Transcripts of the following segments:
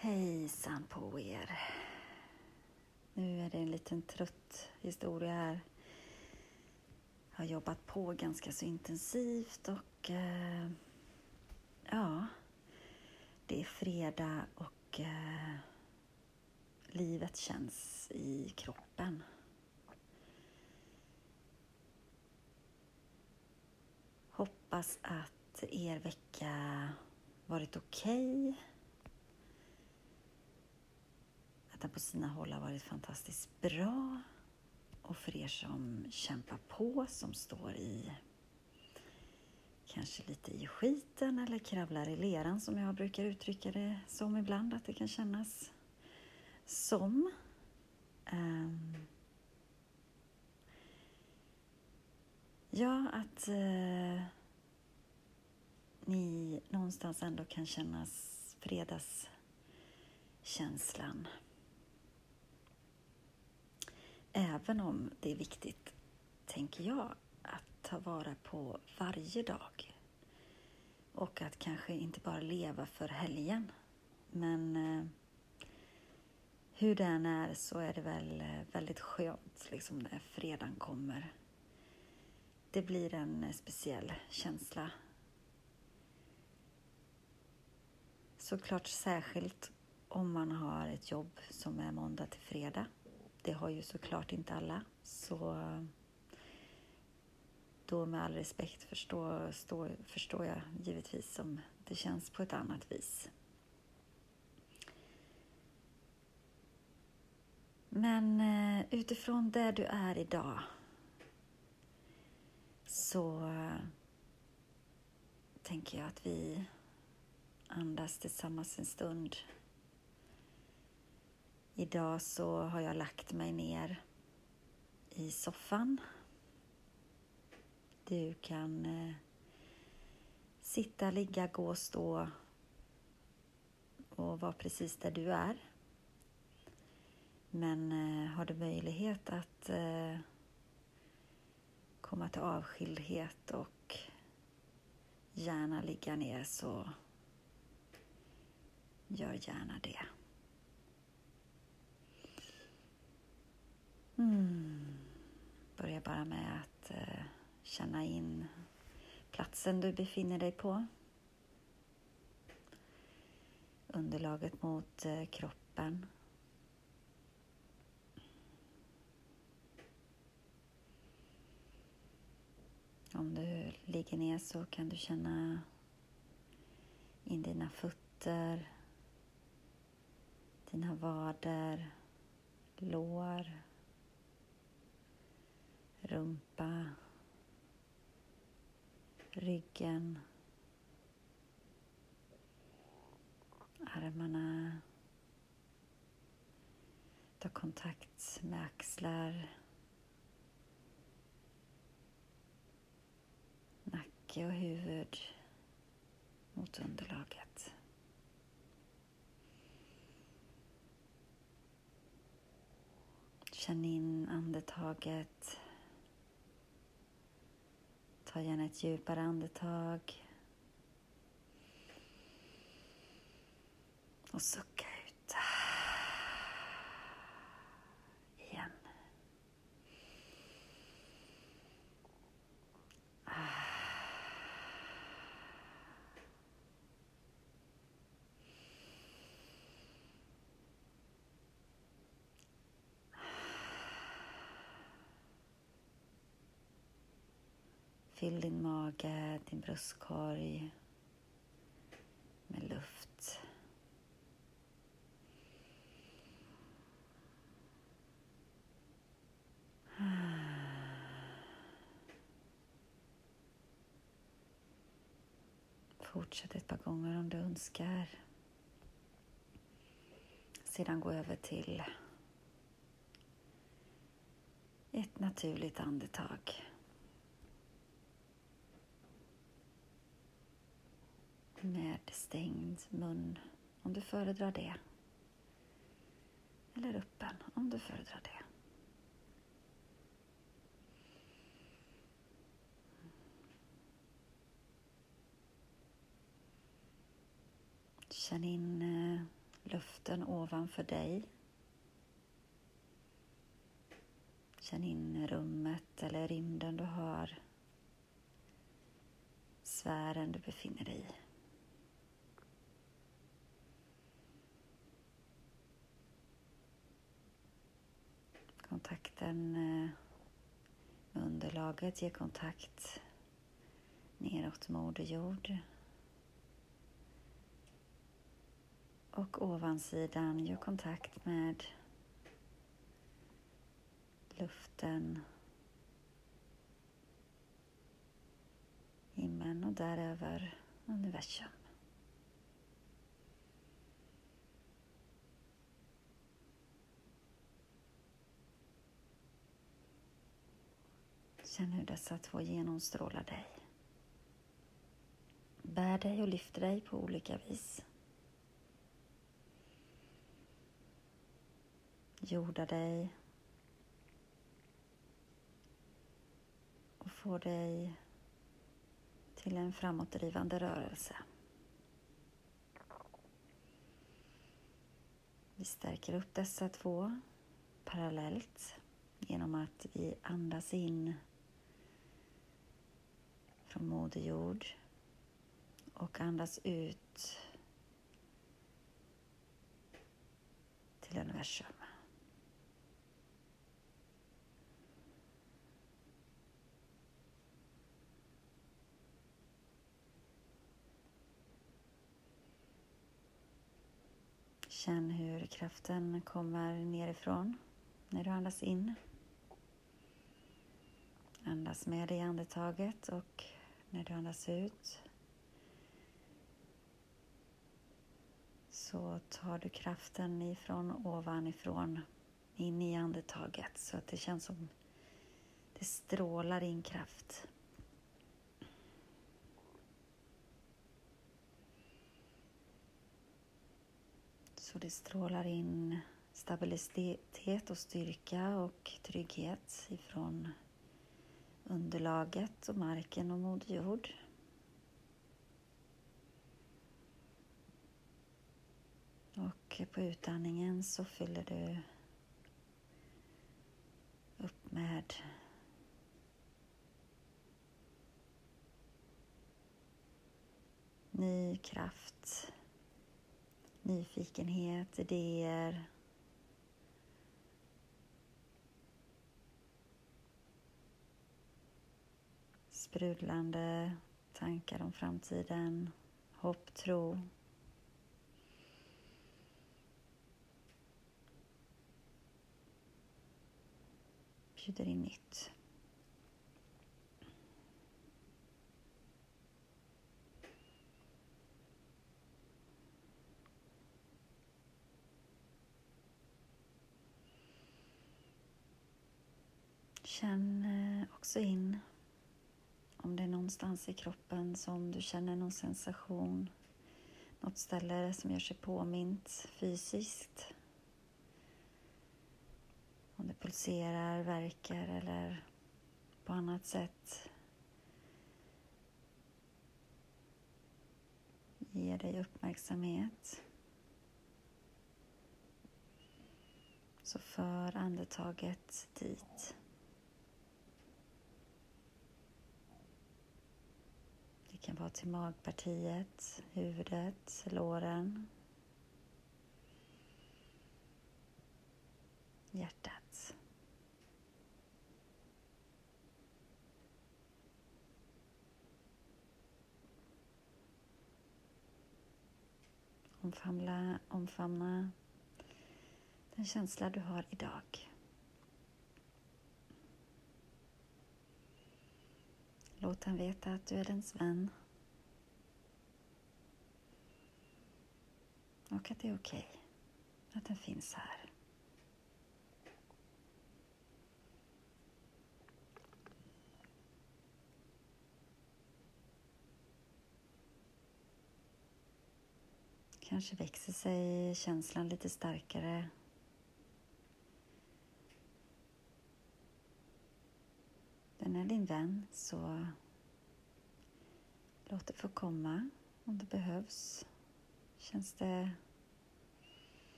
Hejsan på er. Nu är det en liten trött historia här. Jag har jobbat på ganska så intensivt och eh, ja, det är fredag och eh, livet känns i kroppen. Hoppas att er vecka varit okej. Okay att den på sina håll har varit fantastiskt bra. Och för er som kämpar på, som står i kanske lite i skiten eller kravlar i leran som jag brukar uttrycka det som ibland att det kan kännas som. Um, ja, att uh, ni någonstans ändå kan känna fredagskänslan. Även om det är viktigt, tänker jag, att ta vara på varje dag. Och att kanske inte bara leva för helgen. Men eh, hur det än är så är det väl eh, väldigt skönt liksom när fredagen kommer. Det blir en eh, speciell känsla. Såklart särskilt om man har ett jobb som är måndag till fredag det har ju såklart inte alla. Så då med all respekt förstår, stå, förstår jag givetvis om det känns på ett annat vis. Men eh, utifrån där du är idag så tänker jag att vi andas tillsammans en stund Idag så har jag lagt mig ner i soffan. Du kan eh, sitta, ligga, gå, stå och vara precis där du är. Men eh, har du möjlighet att eh, komma till avskildhet och gärna ligga ner så gör gärna det. Mm. Börja bara med att eh, känna in platsen du befinner dig på. Underlaget mot eh, kroppen. Om du ligger ner så kan du känna in dina fötter, dina vader, lår, rumpa, ryggen, armarna. Ta kontakt med axlar, nacke och huvud mot underlaget. Känn in andetaget Ta gärna ett djupare andetag. Och sucka ut. Igen. Fyll din mage, din bröstkorg med luft. Fortsätt ett par gånger om du önskar. Sedan gå över till ett naturligt andetag. Med stängd mun om du föredrar det. Eller öppen om du föredrar det. Känn in eh, luften ovanför dig. Känn in rummet eller rymden du har, sfären du befinner dig i. Kontakten med underlaget ger kontakt neråt Moder Jord. Och ovansidan gör kontakt med luften, himlen och däröver universum. Känn hur dessa två genomstrålar dig. Bär dig och lyfter dig på olika vis. Jorda dig och får dig till en framåtdrivande rörelse. Vi stärker upp dessa två parallellt genom att vi andas in från Moder Jord och andas ut till universum. Känn hur kraften kommer nerifrån när du andas in. Andas med i andetaget och när du andas ut så tar du kraften ifrån ovanifrån in i andetaget så att det känns som det strålar in kraft. Så det strålar in stabilitet och styrka och trygghet ifrån underlaget och marken och Moder Jord. Och på utandningen så fyller du upp med ny kraft, nyfikenhet, idéer, sprudlande tankar om framtiden, hopp, tro. Bjuder in nytt. Känn eh, också in om det är någonstans i kroppen som du känner någon sensation, något ställe som gör sig påmint fysiskt. Om det pulserar, verkar eller på annat sätt ger dig uppmärksamhet. Så för andetaget dit. Kan vara till magpartiet, huvudet, låren, hjärtat. Omfamna, omfamna den känsla du har idag. Låt den veta att du är dens vän. Och att det är okej okay, att den finns här. Kanske växer sig känslan lite starkare. Den är din vän, så låt det få komma om det behövs. Känns det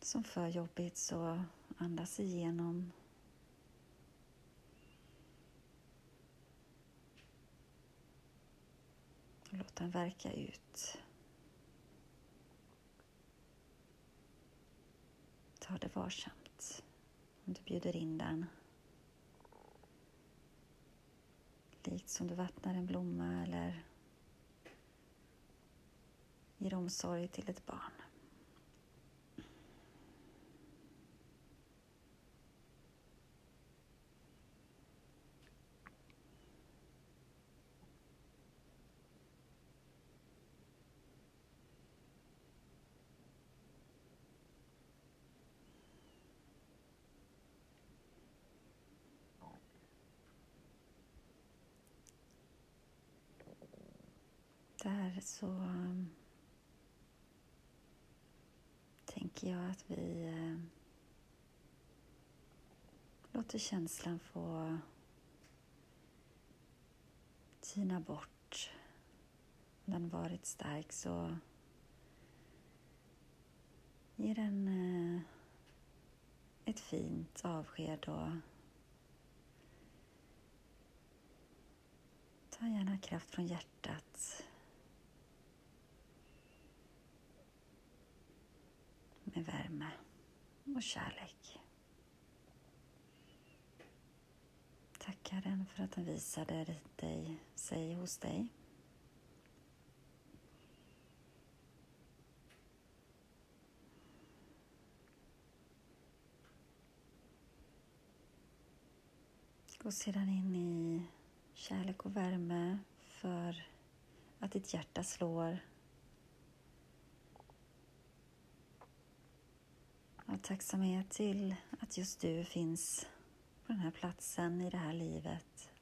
som för jobbigt så andas igenom. Och låt den verka ut. Ta det varsamt om du bjuder in den. Likt som du vattnar en blomma eller ger omsorg till ett barn. Där så um, tänker jag att vi eh, låter känslan få tina bort. Om den varit stark så ger den eh, ett fint avsked och ta gärna kraft från hjärtat med värme och kärlek. Tacka den för att den visade dig, sig hos dig. Gå sedan in i kärlek och värme för att ditt hjärta slår Av tacksamhet till att just du finns på den här platsen i det här livet,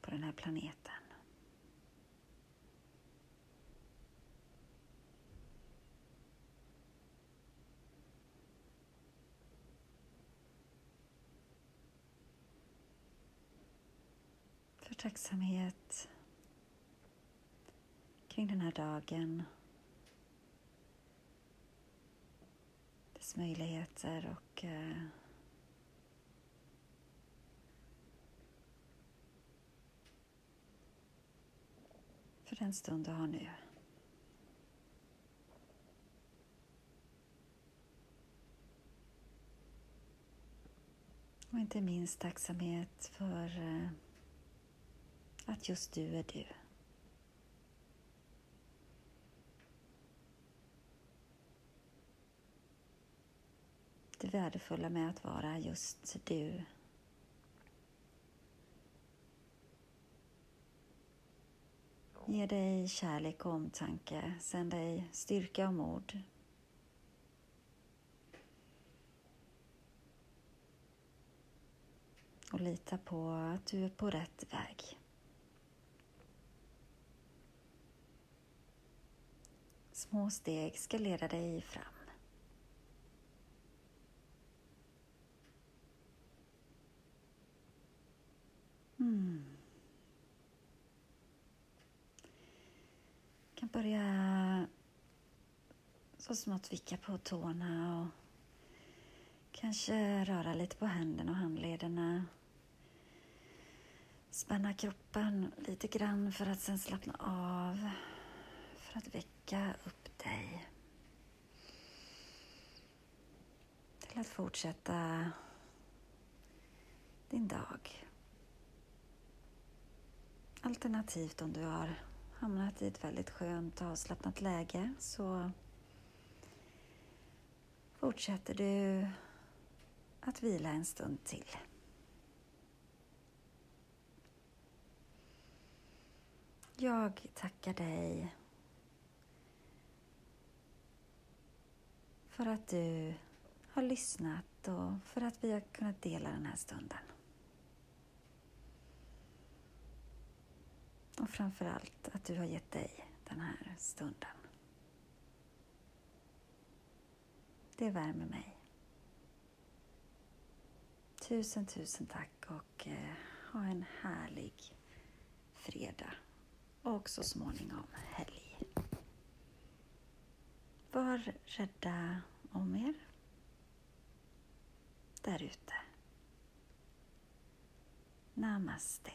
på den här planeten. För tacksamhet kring den här dagen dess möjligheter och eh, för den stund du har nu. Och inte minst tacksamhet för eh, att just du är du. Det värdefulla med att vara just du. Ge dig kärlek och omtanke, sänd dig styrka och mod. Och lita på att du är på rätt väg. Små steg ska leda dig fram. Mm. kan börja så smått vicka på tårna och kanske röra lite på händerna och handlederna. Spänna kroppen lite grann för att sen slappna av. För att väcka upp dig. Till att fortsätta din dag. Alternativt om du har hamnat i ett väldigt skönt och avslappnat läge så fortsätter du att vila en stund till. Jag tackar dig för att du har lyssnat och för att vi har kunnat dela den här stunden. Och framför allt att du har gett dig den här stunden. Det värmer mig. Tusen, tusen tack och eh, ha en härlig fredag och så småningom helg. Var rädda om er där ute. Namaste.